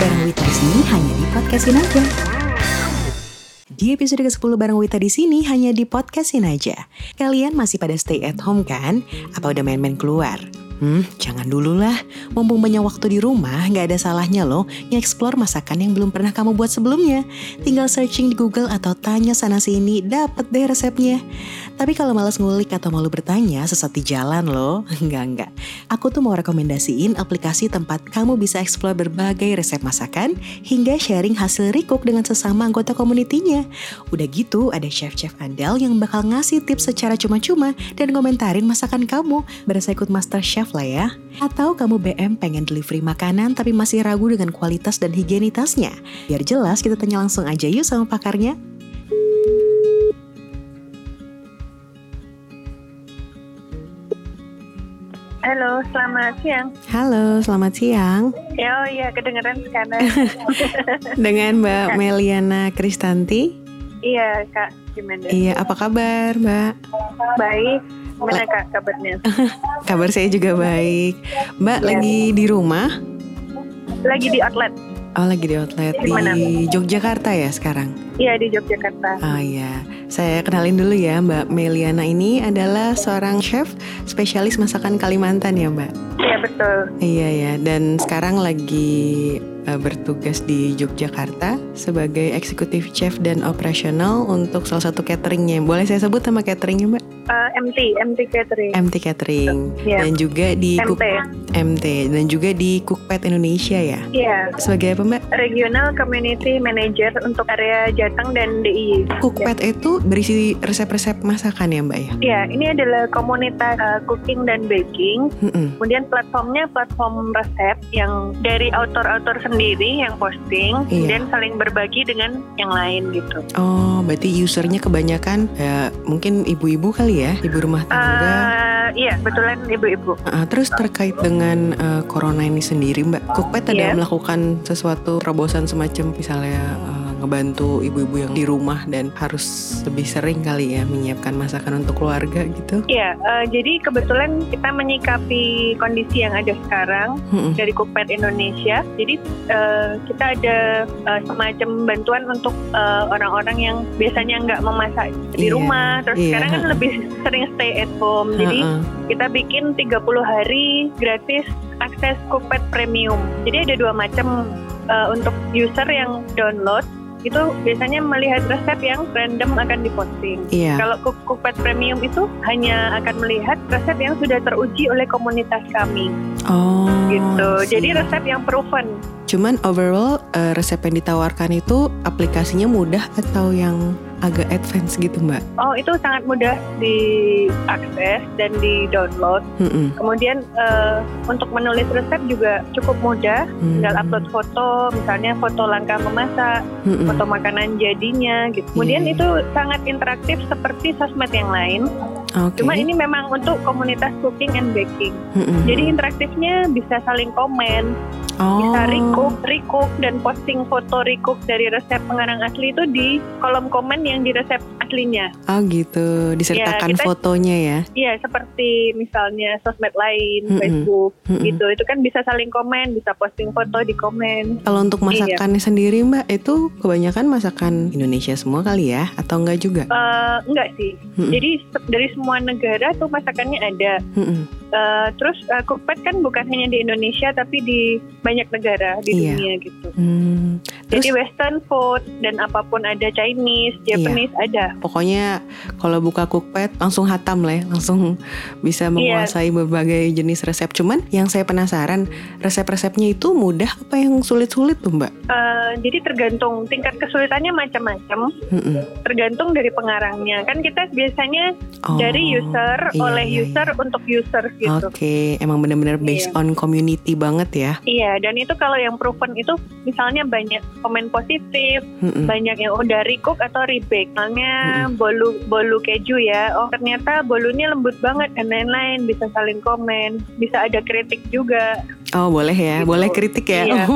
bareng Wita di sini hanya di podcastin aja. Di episode ke-10 bareng Wita di sini hanya di podcastin aja. Kalian masih pada stay at home kan? Apa udah main-main keluar? Hmm, jangan dulu lah. Mumpung banyak waktu di rumah, nggak ada salahnya loh nge-explore masakan yang belum pernah kamu buat sebelumnya. Tinggal searching di Google atau tanya sana sini, dapet deh resepnya. Tapi kalau males ngulik atau malu bertanya, sesat di jalan loh. Enggak, enggak. Aku tuh mau rekomendasiin aplikasi tempat kamu bisa explore berbagai resep masakan hingga sharing hasil recook dengan sesama anggota komunitinya. Udah gitu, ada chef-chef andal yang bakal ngasih tips secara cuma-cuma dan komentarin masakan kamu. Berasa ikut master chef lah ya. Atau kamu BM pengen delivery makanan tapi masih ragu dengan kualitas dan higienitasnya? Biar jelas kita tanya langsung aja yuk sama pakarnya. Halo, selamat siang. Halo, selamat siang. Ya, oh iya, kedengeran sekarang. Dengan Mbak Meliana Kristanti. iya, Kak. Gimana? Iya, apa kabar Mbak? Baik. Gimana Kak kabarnya? Kabar saya juga baik. Mbak Iya. lagi di rumah? Lagi di outlet. Oh, lagi di outlet Di di Yogyakarta ya sekarang? Iya, di Yogyakarta. Ah iya, saya kenalin dulu ya Mbak Meliana ini adalah seorang chef spesialis masakan Kalimantan ya Mbak. Iya, betul. Iya ya, dan sekarang lagi bertugas di Yogyakarta sebagai eksekutif chef dan operasional untuk salah satu cateringnya. Boleh saya sebut nama cateringnya Mbak? Eh, MT, MT Catering. MT Catering Iya. dan juga di MT. Cook- MT dan juga di Cookpad Indonesia ya. Iya, Sebagai apa Mbak? Regional Community Manager untuk area Jateng dan DIY. Cookpad itu berisi resep-resep masakan ya Mbak ya? Iya, ini adalah komunitas eh, cooking dan baking. Mm-mm. Kemudian platformnya platform resep yang dari autor-autor sendiri yang posting, Iya. kemudian saling berbagi dengan yang lain gitu. Oh, berarti usernya kebanyakan ya mungkin ibu-ibu kali ya, ibu rumah tangga. Eh, iya, betulan ibu-ibu. Ah, terus terkait dengan eh, corona ini sendiri, Mbak, Cookpad ada Iya. melakukan sesuatu terobosan semacam misalnya eh, ngebantu ibu-ibu yang di rumah dan harus lebih sering kali ya menyiapkan masakan untuk keluarga gitu. Iya, eh, jadi kebetulan kita menyikapi kondisi yang ada sekarang Mm-mm. dari Cookpad Indonesia. Jadi eh, kita ada eh, semacam bantuan untuk eh, orang-orang yang biasanya nggak memasak di Iya, rumah, terus iya, sekarang kan lebih sering stay at home. Jadi Ha-ha. kita bikin 30 hari gratis akses Cookpad Premium. Jadi ada dua macam eh, untuk user yang download itu biasanya melihat resep yang random akan diposting. Iya. Kalau Cook- Cookpad Premium itu hanya akan melihat resep yang sudah teruji oleh komunitas kami, Oh. gitu. Jadi resep yang proven. Cuman overall eh, resep yang ditawarkan itu aplikasinya mudah atau yang agak advance gitu, Mbak? Oh, itu sangat mudah diakses dan di-download. Mm-mm. Kemudian eh, untuk menulis resep juga cukup mudah. Hmm. Tinggal upload foto, misalnya foto langkah memasak, Mm-mm. foto makanan jadinya, gitu. Kemudian Iya. itu sangat interaktif seperti sosmed yang lain. Oke. Cuma ini memang untuk komunitas cooking and baking. Mm-mm. Jadi interaktifnya bisa saling komen, oh. bisa recook, recook dan posting foto recook dari resep pengarang asli itu di kolom komen yang di resep aslinya. Oh gitu, disertakan kita- fotonya ya. Iya, seperti misalnya sosmed lain, Mm-mm. Facebook Mm-mm. gitu. Itu kan bisa saling komen, bisa posting foto di komen. Kalau untuk Iya. masakannya sendiri Mbak, itu kebanyakan masakan Indonesia semua kali ya? Atau enggak juga? Eh, enggak sih. Mm-mm. Jadi se- dari semua negara tuh masakannya ada. Mm-mm. Eh, terus uh, Cookpad kan bukan hanya di Indonesia tapi di banyak negara di Iya. dunia gitu. Hmm. Jadi Terus Western food dan apa pun ada Chinese, Japanese ada. pokoknya kalau buka cookpad langsung hatam lah ya, langsung bisa Iya. menguasai berbagai jenis resep. Cuman yang saya penasaran, resep-resepnya itu mudah apa yang sulit-sulit tuh Mbak? Eh, jadi tergantung tingkat kesulitannya macam-macam, Mm-mm. tergantung dari pengarangnya. Kan kita biasanya Oh, dari user iya, oleh iya, user untuk user gitu. Oke, emang bener-bener based Iya. on community banget ya. Iya, dan itu kalau yang proven itu misalnya banyak komen positif, Mm-mm. banyak yang udah recook atau rebake. Misalnya bolu bolu keju ya. Oh, ternyata bolunya lembut banget dan lain-lain bisa saling komen, bisa ada kritik juga. Oh boleh ya, Gitu. boleh kritik ya. Iya.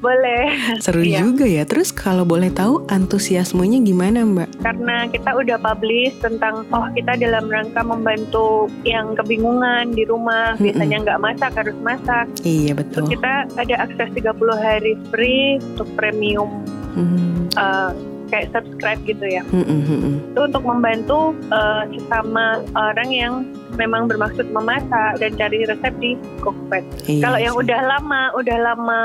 Boleh. Seru Iya. juga ya. Terus kalau boleh tahu antusiasmenya gimana Mbak? Karena kita udah publish tentang oh kita dalam rangka membantu yang kebingungan di rumah, Mm-mm. biasanya nggak masak harus masak. Iya Terus betul. kita ada akses 30 hari free untuk premium Hmm, eh, kayak subscribe gitu ya. hmm, hmm, hmm, hmm. Itu untuk membantu eh, sesama orang yang memang bermaksud memasak dan cari resep di Cookpad. Iya Kalau yang udah lama, udah lama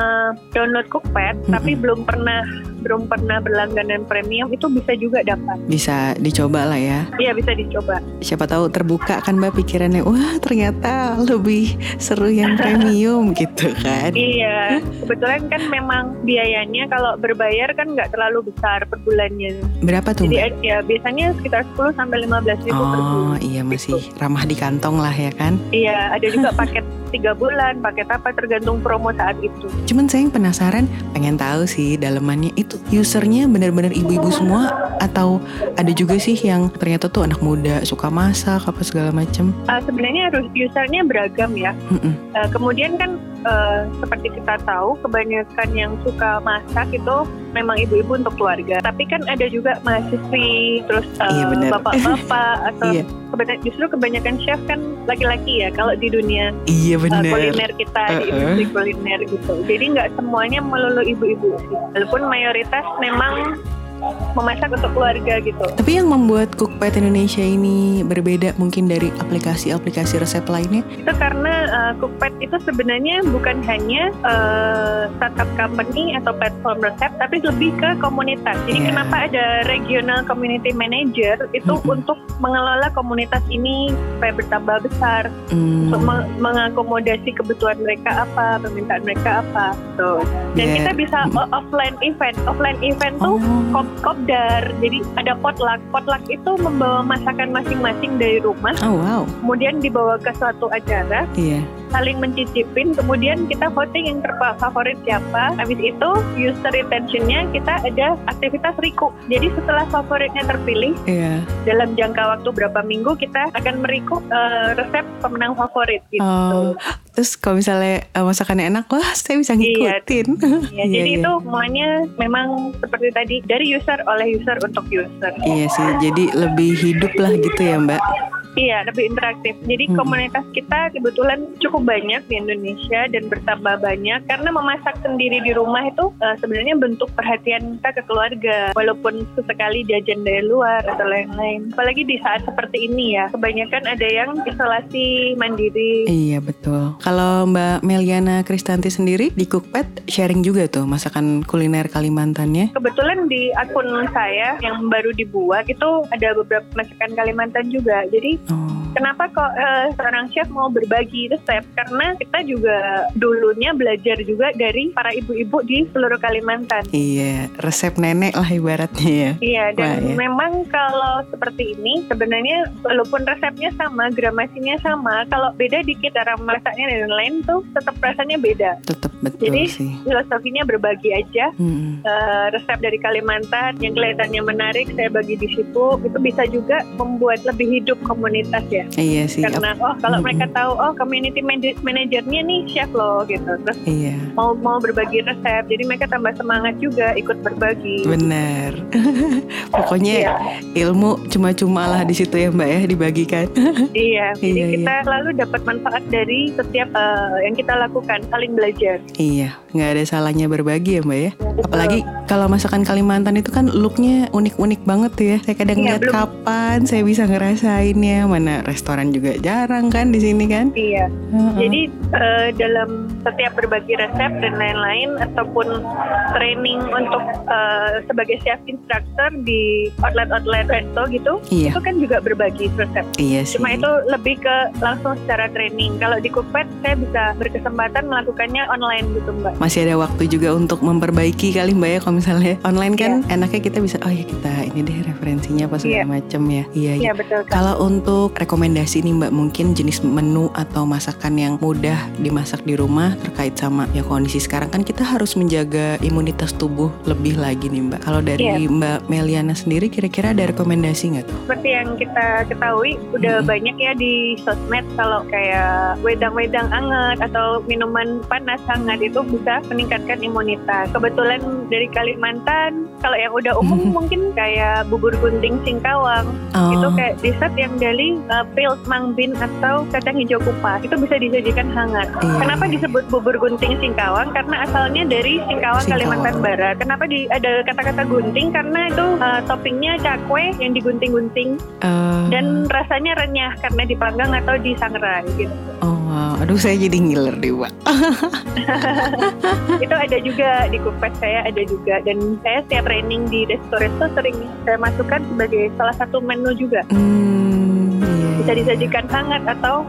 download Cookpad, tapi Mm-mm. belum pernah belum pernah berlangganan premium itu bisa juga dapat. bisa dicoba lah ya. Iya bisa dicoba. Siapa tahu terbuka kan Mbak pikirannya, wah ternyata lebih seru yang premium gitu kan. Iya, kebetulan kan memang biayanya kalau berbayar kan nggak terlalu besar per bulannya. Berapa tuh Mbak? Jadi ya biasanya sekitar 10 sampai 15 ribu per Oh bulan. iya masih ramah di kantong lah ya kan. Iya, ada juga paket tiga bulan, paket apa tergantung promo saat itu. Cuman saya yang penasaran, pengen tahu sih dalemannya itu usernya benar-benar ibu-ibu semua atau ada juga sih yang ternyata tuh anak muda suka masak apa segala macem. Uh, sebenarnya harus usernya beragam ya. Mm-mm. Uh, kemudian kan uh, seperti kita tahu kebanyakan yang suka masak itu memang ibu-ibu untuk keluarga. Tapi kan ada juga mahasiswi, terus uh, Iya, bapak-bapak atau Iya. kebanyakan justru kebanyakan chef kan laki-laki ya kalau di dunia Iya uh, kuliner kita di Uh-uh. industri kuliner gitu. Jadi nggak semuanya melulu ibu-ibu sih. Walaupun mayoritas memang memasak untuk keluarga gitu. Tapi yang membuat Cookpad Indonesia ini berbeda mungkin dari aplikasi-aplikasi resep lainnya. Itu karena uh, Cookpad itu sebenarnya bukan hanya uh, startup company atau platform resep, tapi lebih ke komunitas. Jadi Iya. kenapa ada regional community manager itu Mm-mm. untuk mengelola komunitas ini supaya bertambah besar, Hmm, untuk meng- mengakomodasi kebutuhan mereka apa, permintaan mereka apa. Tuh. Dan Iya. kita bisa offline event. Offline event tuh Oh, kopdar. Jadi ada potluck. Potluck itu membawa masakan masing-masing dari rumah, oh wow, kemudian dibawa ke suatu acara, iya. saling mencicipin, kemudian kita voting yang terfavorit siapa. Habis itu user retentionnya kita ada aktivitas riku. Jadi setelah favoritnya terpilih Iya. dalam jangka waktu berapa minggu kita akan meriku eh, resep pemenang favorit gitu. Oh, terus kalau misalnya eh, masakannya enak, wah saya bisa Iya. ngikutin. Ya, Iya, jadi iya. itu semuanya memang seperti tadi dari user oleh user untuk user. Iya sih, jadi lebih hidup lah gitu ya Mbak. Iya, lebih interaktif. Jadi Mm-mm. komunitas kita kebetulan cukup banyak di Indonesia dan bertambah banyak karena memasak sendiri di rumah itu eh, sebenarnya bentuk perhatian kita ke keluarga. Walaupun sesekali jajan dari luar atau lain-lain. Apalagi di saat seperti ini ya, kebanyakan ada yang isolasi mandiri. Iya betul. Kalau Mbak Meliana Kristanti sendiri di Cookpad sharing juga tuh masakan kuliner Kalimantannya. Kebetulan di akun saya yang baru dibuat itu ada beberapa masakan Kalimantan juga. Jadi Oh, Kenapa kok eh, seorang chef mau berbagi resep? Karena kita juga dulunya belajar juga dari para ibu-ibu di seluruh Kalimantan. iya, resep nenek lah ibaratnya ya. Iya, dan Wah, ya. memang kalau seperti ini sebenarnya walaupun resepnya sama, gramasinya sama, kalau beda dikit cara masaknya dan lain-lain tuh tetap rasanya beda. Tetap betul Jadi, sih. Filosofinya berbagi aja. Mm-mm. eh, resep dari Kalimantan yang kelihatannya menarik saya bagi di situ itu bisa juga membuat lebih hidup komunitas ya Iya sih. karena oh kalau Mm-mm. mereka tahu oh community manajernya nih chef loh gitu terus Iya, mau mau berbagi resep jadi mereka tambah semangat juga ikut berbagi benar. Pokoknya Iya, ilmu cuma-cuma lah di situ ya Mbak ya dibagikan. iya. Jadi Iya, kita selalu dapat manfaat dari setiap eh, yang kita lakukan, saling belajar. iya, nggak ada salahnya berbagi ya Mbak ya. Apalagi kalau masakan Kalimantan itu kan looknya unik-unik banget tuh ya. Saya kadang Iya, lihat belum- kapan saya bisa ngerasainnya. Mana restoran juga jarang kan di sini kan. Iya. Heeh. Jadi eh, dalam setiap berbagi resep dan lain-lain ataupun training untuk eh, sebagai chef instructor di outlet-outlet resto gitu, iya, itu kan juga berbagi resep. iya sih. Cuma itu lebih ke langsung secara training. Kalau di Cookpad saya bisa berkesempatan melakukannya online gitu Mbak. Masih ada waktu juga untuk memperbaiki kali mbak ya kalau misalnya online kan enaknya kita bisa oh ya kita ini deh referensinya apa segala Iya. macem ya. Iya. Iya iya. betul. Kalau untuk rekomendasi nih Mbak, mungkin jenis menu atau masakan yang mudah dimasak di rumah terkait sama ya kondisi sekarang kan kita harus menjaga imunitas tubuh lebih lagi nih Mbak. Kalau dari Iya. Mbak Meliana sendiri kira-kira ada rekomendasi nggak tuh? Seperti yang kita ketahui udah Mm-mm. banyak ya di sosmed kalau kayak wedang-wedang hangat atau minuman panas hangat itu bisa meningkatkan imunitas. Kebetulan dari Kalimantan kalau yang udah umum mungkin kayak bubur gunting singkawang Oh, itu kayak dessert yang dari uh, peeled mung bean atau kacang hijau kupas itu bisa disajikan hangat. Iya. Kenapa disebut bubur gunting singkawang? Karena asalnya dari Singkawang, Singkawang. Kalimantan Barat. Kenapa di, ada kata-kata gunting? Karena itu uh, toppingnya cakwe yang digunting-gunting eh, dan rasanya renyah karena dipanggang atau disangrai gitu. oh wow, aduh saya jadi ngiler deh Mbak. itu ada juga di kupes saya ada juga dan saya setiap training di resto-resto sering saya masukkan sebagai salah satu menu juga. Hmm, Bisa disajikan hangat atau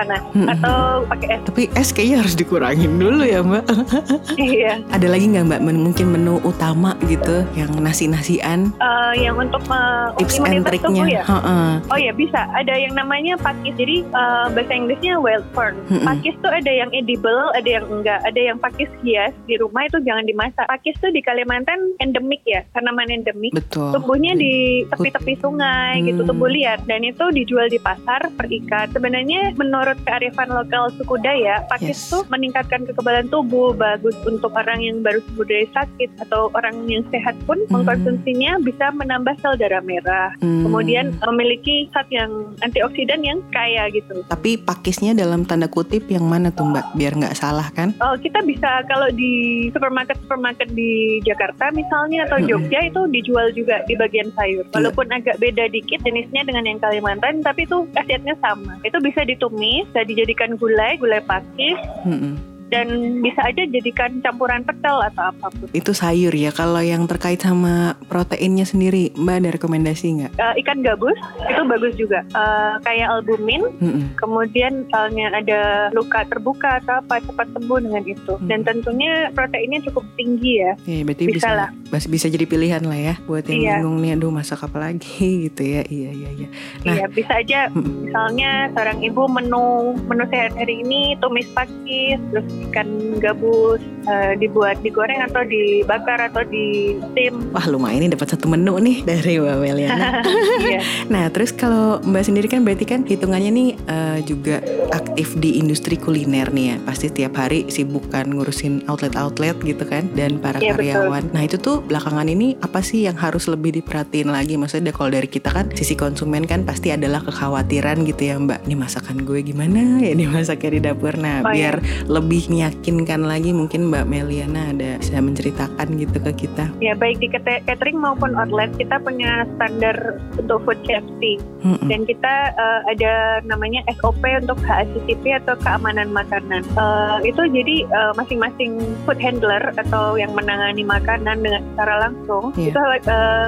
panas atau pakai es. Tapi es kayaknya harus dikurangin dulu ya Mbak. iya. Ada lagi nggak Mbak men- mungkin menu utama gitu yang nasi-nasian Eh, yang untuk uh, tips and triknya? ya. Heeh. Oh ya bisa. Ada yang namanya pakis. Jadi eh, bahasa Inggrisnya wild corn. Mm-mm. Pakis tuh ada yang edible, ada yang enggak. Ada yang pakis hias di rumah itu jangan dimasak. Pakis tuh di Kalimantan endemik ya, tanaman endemik. Betul. Tumbuhnya di tepi-tepi sungai gitu, Hmm. tumbuh liar dan itu dijual di pasar per ikat. Sebenarnya menurut kearifan lokal suku Dayak, pakis Yes. tuh meningkatkan kekebalan tubuh, bagus untuk orang yang baru sembuh dari sakit atau orang yang sehat pun Hmm. mengkonsumsinya bisa menambah sel darah merah. Hmm. Kemudian memiliki zat yang antioksidan yang kaya gitu. Tapi pakisnya dalam tanda kutip yang mana tuh Mbak? Biar nggak salah kan? Oh, kita bisa kalau di supermarket-supermarket di Jakarta misalnya atau Mm-mm. Jogja itu dijual juga di bagian sayur. Iya. Walaupun agak beda dikit jenisnya dengan yang Kalimantan, tapi itu khasiatnya sama. Itu bisa ditumis, bisa dijadikan gulai, gulai pakis, Mm-mm. Dan bisa aja jadikan campuran pecel atau apa pun. Itu sayur ya. Kalau yang terkait sama proteinnya sendiri, Mbak ada rekomendasi nggak? Eh, ikan gabus itu bagus juga. Eh, kayak albumin, Mm-mm. kemudian misalnya ada luka terbuka atau apa cepat sembuh dengan itu. Hmm. Dan tentunya proteinnya cukup tinggi ya. Ya, berarti Bisa bisa lah. masih bisa jadi pilihan lah ya buat yang Iya. bingung nih aduh masak apa lagi gitu ya. Iya iya iya. Nah. Iya, bisa aja misalnya seorang ibu menu menu sehat hari ini tumis pakis, terus ikan gabus eh, dibuat digoreng atau dibakar atau di steam. Wah lumayan nih dapat satu menu nih dari Mbak Meliana. Iya. Nah, terus kalau Mbak sendiri kan berarti kan hitungannya nih eh, juga aktif di industri kuliner nih ya. Pasti tiap hari sibuk kan ngurusin outlet-outlet gitu kan dan para Iya, betul. karyawan. Nah, itu tuh belakangan ini apa sih yang harus lebih diperhatiin lagi? Maksudnya kalau dari kita kan sisi konsumen kan pasti adalah kekhawatiran gitu ya, Mbak. Nih masakan gue gimana ya dimasaknya di dapur. Nah, Oh, biar lebih meyakinkan lagi mungkin Mbak Meliana ada bisa menceritakan gitu ke kita. Ya baik di catering maupun outlet kita punya standar untuk food safety Mm-mm. dan kita eh, ada namanya SOP untuk HACCP atau keamanan makanan. Eh, itu jadi eh, masing-masing food handler atau yang menangani makanan dengan secara langsung Iya. itu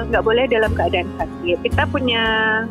nggak boleh dalam keadaan sakit. Kita punya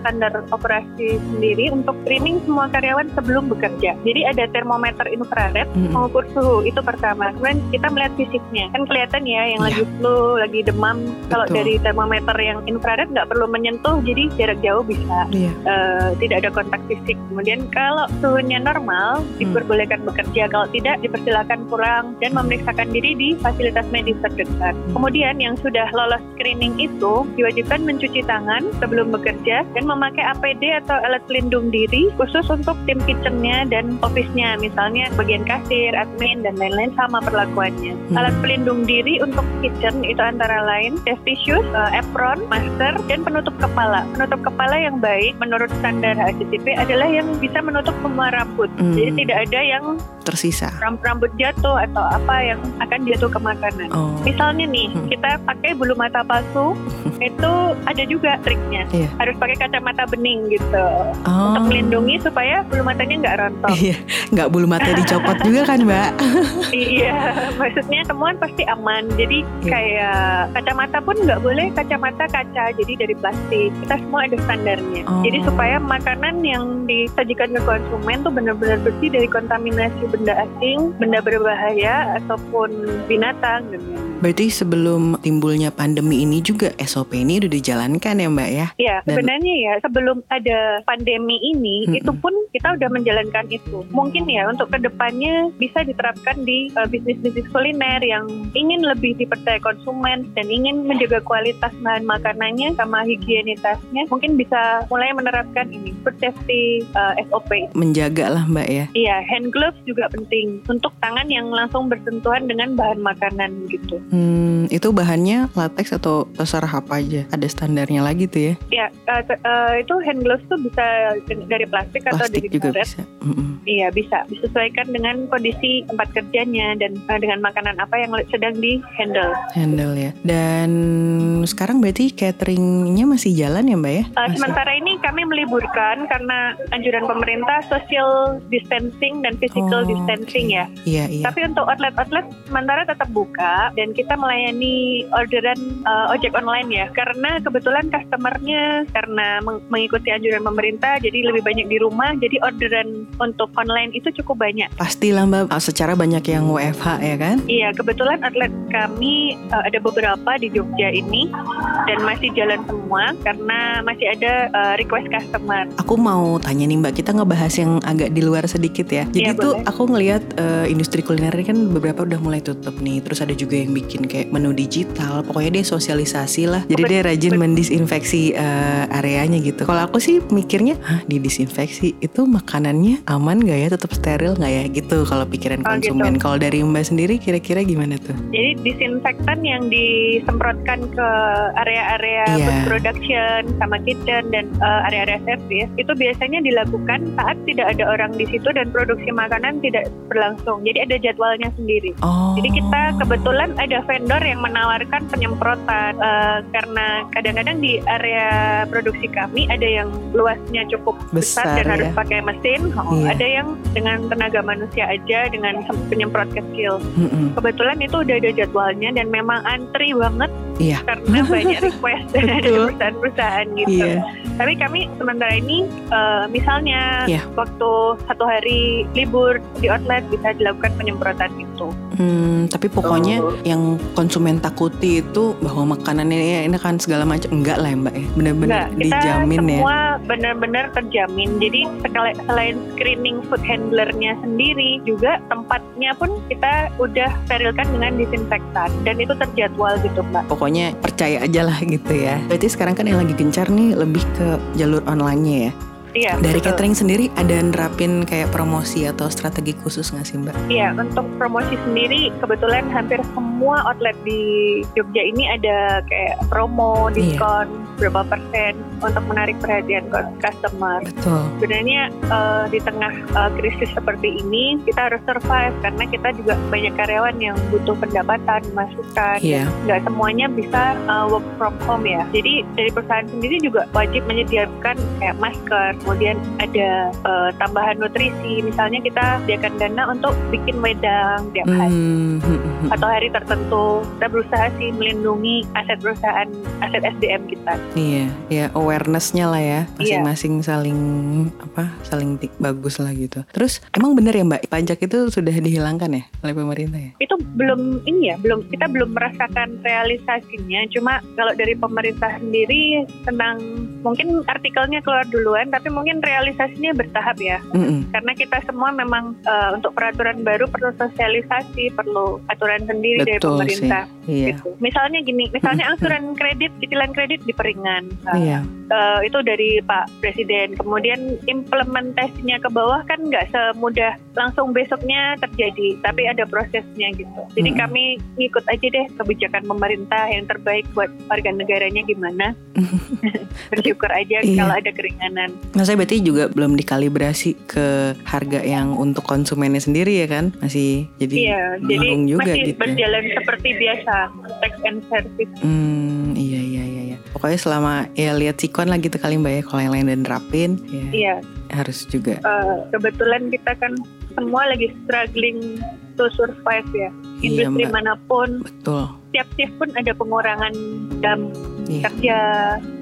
standar operasi sendiri untuk screening semua karyawan sebelum bekerja. Jadi ada termometer infrared Mm-mm. mengukur suhu itu pertama. Kemudian kita melihat fisiknya kan kelihatan ya yang Iya. lagi flu, lagi demam. Kalau dari termometer yang infrared nggak perlu menyentuh, jadi jarak jauh bisa Iya. eh, tidak ada kontak fisik. Kemudian kalau suhunya normal Hmm. diperbolehkan bekerja. Kalau tidak dipersilakan pulang dan memeriksakan diri di fasilitas medis terdekat. Hmm. Kemudian yang sudah lolos screening itu diwajibkan mencuci tangan sebelum bekerja dan memakai APD atau alat pelindung diri khusus untuk tim kitchennya dan office-nya. Misalnya bagian kasir, admin dan lain-lain sama perlakuannya. Hmm. Alat pelindung diri untuk kitchen itu antara lain safety shoes, eh, apron, masker, dan penutup kepala. Penutup kepala yang baik menurut standar HACCP adalah yang bisa menutup semua rambut. Hmm. Jadi tidak ada yang Tersisa. ram- rambut jatuh atau apa yang akan jatuh ke makanan. Oh. Misalnya nih, Hmm. kita pakai bulu mata palsu, itu ada juga triknya. Iya. Harus pakai kacamata bening gitu. Oh. Untuk melindungi supaya bulu matanya nggak rontok. Iya, nggak bulu mata dicopot juga kan, Mbak? iya. maksudnya temuan pasti aman. Jadi Iya. kayak kacamata pun nggak boleh kacamata kaca, jadi dari plastik. Kita semua ada standarnya. Oh. Jadi supaya makanan yang disajikan ke konsumen tuh benar-benar bersih dari kontaminasi benda asing, benda berbahaya ataupun binatang dan. Berarti sebelum timbulnya pandemi ini juga SOP ini udah dijalankan ya Mbak ya? Ya, Dan- sebenarnya ya sebelum ada pandemi ini, Mm-mm. itu pun kita udah menjalankan itu. Mungkin ya untuk ke depannya bisa diterapkan di uh, bisnis-bisnis kuliner yang ingin lebih dipercaya konsumen dan ingin menjaga kualitas bahan makanannya sama higienitasnya, mungkin bisa mulai menerapkan ini food safety uh, SOP. Menjaga lah Mbak ya. Iya, hand gloves juga penting untuk tangan yang langsung bersentuhan dengan bahan makanan gitu. Hmm, itu bahannya latex atau terserah apa aja? Ada standarnya lagi tuh ya? Ya, uh, uh, itu hand gloves tuh bisa dari plastik, atau Plastik dari juga karet. bisa. Mm-mm. Iya bisa disesuaikan dengan kondisi tempat kerjanya dan uh, dengan makanan apa yang sedang di handle. Handle ya. Dan sekarang berarti cateringnya masih jalan ya Mbak ya? Uh, Masih? sementara ini kami meliburkan karena anjuran pemerintah social distancing dan physical Oh, distancing oke. ya. Iya iya. Tapi untuk outlet-outlet sementara tetap buka dan kita melayani orderan uh, ojek online ya. Karena kebetulan customernya karena meng- mengikuti anjuran pemerintah jadi lebih banyak di rumah. Jadi orderan untuk online itu cukup banyak. Pastilah Mbak. Secara banyak yang WFH ya kan? Iya, kebetulan outlet kami uh, ada beberapa di Jogja ini dan masih jalan semua karena masih ada uh, request customer. Aku mau tanya nih Mbak, kita ngebahas yang agak di luar sedikit ya. Jadi Iya, tuh boleh. aku ngelihat eh, industri kuliner ini kan beberapa udah mulai tutup nih. Terus ada juga yang bikin kayak menu digital. Pokoknya dia sosialisasi lah. Jadi Bet- dia rajin bet- mendisinfeksi eh, areanya gitu. Kalau aku sih mikirnya, hah didisinfeksi itu makanannya aman gak ya? Tetap steril nggak ya? Gitu kalau pikiran Oh, gitu. konsumen. Kalau dari Mbak sendiri kira-kira gimana tuh? Jadi disinfektan yang disemprotkan ke area-area food production sama kitchen dan uh, area-area service itu biasanya dilakukan saat tidak ada orang di situ dan produksi makanan tidak berlangsung. Jadi ada jadwalnya sendiri. Oh. Jadi kita kebetulan ada vendor yang menawarkan penyemprotan eh, karena kadang-kadang di area produksi kami ada yang luasnya cukup besar, Besar, dan harus ya. pakai mesin, Oh, Iya. ada yang dengan tenaga manusia aja dengan penyemprot kecil. Mm-mm. Kebetulan itu udah ada jadwalnya dan memang antri banget Iya. karena banyak request dari perusahaan-perusahaan gitu. Iya. Tapi kami sementara ini eh, misalnya Iya. waktu satu hari libur di outlet bisa dilakukan penyemprotan itu. Hmm, tapi pokoknya Oh. yang konsumen takuti itu bahwa makanannya ya, ini kan segala macam enggak lah ya mbak ya benar-benar dijamin ya semua benar-benar terjamin. Jadi selain screening food handlernya sendiri, juga tempatnya pun kita udah sterilkan dengan disinfektan dan itu terjadwal gitu mbak. pokoknya percaya aja lah gitu ya berarti sekarang kan yang lagi gencar nih lebih ke jalur online-nya ya Iya. dari betul. catering sendiri ada nerapin kayak promosi atau strategi khusus nggak sih mbak Iya, untuk promosi sendiri kebetulan hampir semua outlet di Jogja ini ada kayak promo, Iya. diskon berapa persen untuk menarik perhatian customer. betul Sebenarnya eh, di tengah eh, krisis seperti ini kita harus survive karena kita juga banyak karyawan yang butuh pendapatan, masukan. Iya. Nggak semuanya bisa eh, work from home ya. Jadi dari perusahaan sendiri juga wajib menyediakan kayak masker, kemudian ada eh, tambahan nutrisi. Misalnya kita sediakan dana untuk bikin wedang tiap hari Hmm, hmm, hmm, hmm. atau hari tertentu. Kita berusaha sih melindungi aset perusahaan, aset SDM kita. Iya, ya awarenessnya lah ya, Iya. masing-masing saling apa, saling tik bagus lah gitu. Terus emang bener ya Mbak, pajak itu sudah dihilangkan ya oleh pemerintah ya? itu belum ini ya belum kita belum merasakan realisasinya cuma kalau dari pemerintah sendiri tentang mungkin artikelnya keluar duluan tapi mungkin realisasinya bertahap ya Mm-mm. karena kita semua memang eh, untuk peraturan baru perlu sosialisasi perlu aturan sendiri dari Betul pemerintah Iya. gitu misalnya gini misalnya angsuran kredit cicilan kredit diperingan Eh, Iya. eh, itu dari Pak Presiden. Kemudian implementasinya ke bawah kan nggak semudah langsung besoknya terjadi, tapi ada prosesnya gitu. Jadi Mm-mm. kami ngikut aja deh kebijakan pemerintah yang terbaik buat warga negaranya gimana. Bersyukur aja Iya. kalau ada keringanan. Maksudnya berarti juga belum dikalibrasi ke harga yang untuk konsumennya sendiri ya kan? Masih jadi Iya, jadi juga masih gitu ya. berjalan seperti biasa tax and service. Hmm, iya iya iya iya. Pokoknya selama ya lihat sikon lah gitu kali Mbak ya kalau yang lain dan nerapin ya Iya, harus juga. eh, kebetulan kita kan semua lagi struggling to survive ya. Iya, Industri Mbak. mana pun, Betul. tiap shift pun ada pengurangan jam Iya, kerja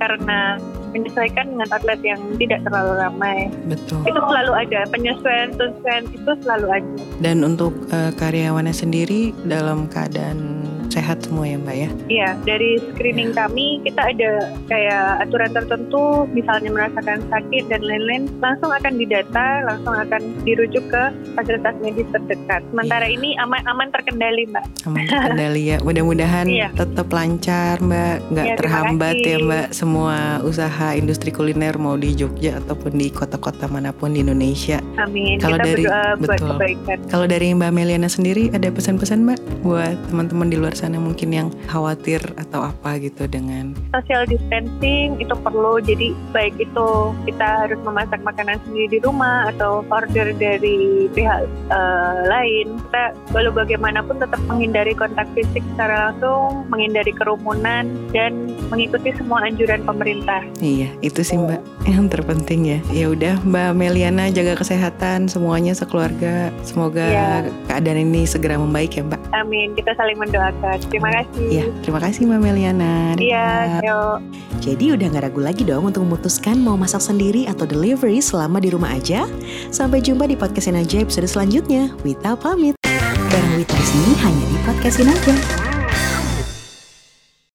karena menyesuaikan dengan atlet yang tidak terlalu ramai. betul. Itu selalu ada penyesuaian penyesuaian itu selalu ada. Dan untuk eh, karyawannya sendiri dalam keadaan sehat semua ya Mbak ya? Iya, dari screening kami kita ada kayak aturan tertentu, misalnya merasakan sakit dan lain-lain, langsung akan didata, langsung akan dirujuk ke fasilitas medis terdekat. Sementara Iya. ini aman aman terkendali, Mbak. aman terkendali ya. Mudah-mudahan Iya. tetap lancar Mbak, nggak terima terhambat kasih. ya Mbak semua usaha industri kuliner mau di Jogja ataupun di kota-kota mana pun di Indonesia. Amin. Kalau kita dari- betul. Kalau dari Mbak Meliana sendiri ada pesan-pesan Mbak buat teman-teman di luar sana mungkin yang khawatir atau apa gitu dengan Social distancing itu perlu, jadi baik itu kita harus memasak makanan sendiri di rumah atau order dari pihak eh, lain. Kita walau bagaimanapun tetap menghindari kontak fisik secara langsung, menghindari kerumunan dan mengikuti semua anjuran pemerintah. Iya, itu sih Mbak yang terpenting ya. Ya udah Mbak Meliana jaga kesehatan semuanya sekeluarga. Semoga Iya. keadaan ini segera membaik ya Mbak. Amin. Kita saling mendoakan. Terima kasih. Iya, terima kasih Mbak Meliana. Iya, yuk. Jadi udah gak ragu lagi dong untuk memutuskan mau masak sendiri atau delivery selama di rumah aja? Sampai jumpa di podcastin aja episode selanjutnya. Wita pamit. Bareng Wita di sini hanya di podcastin aja.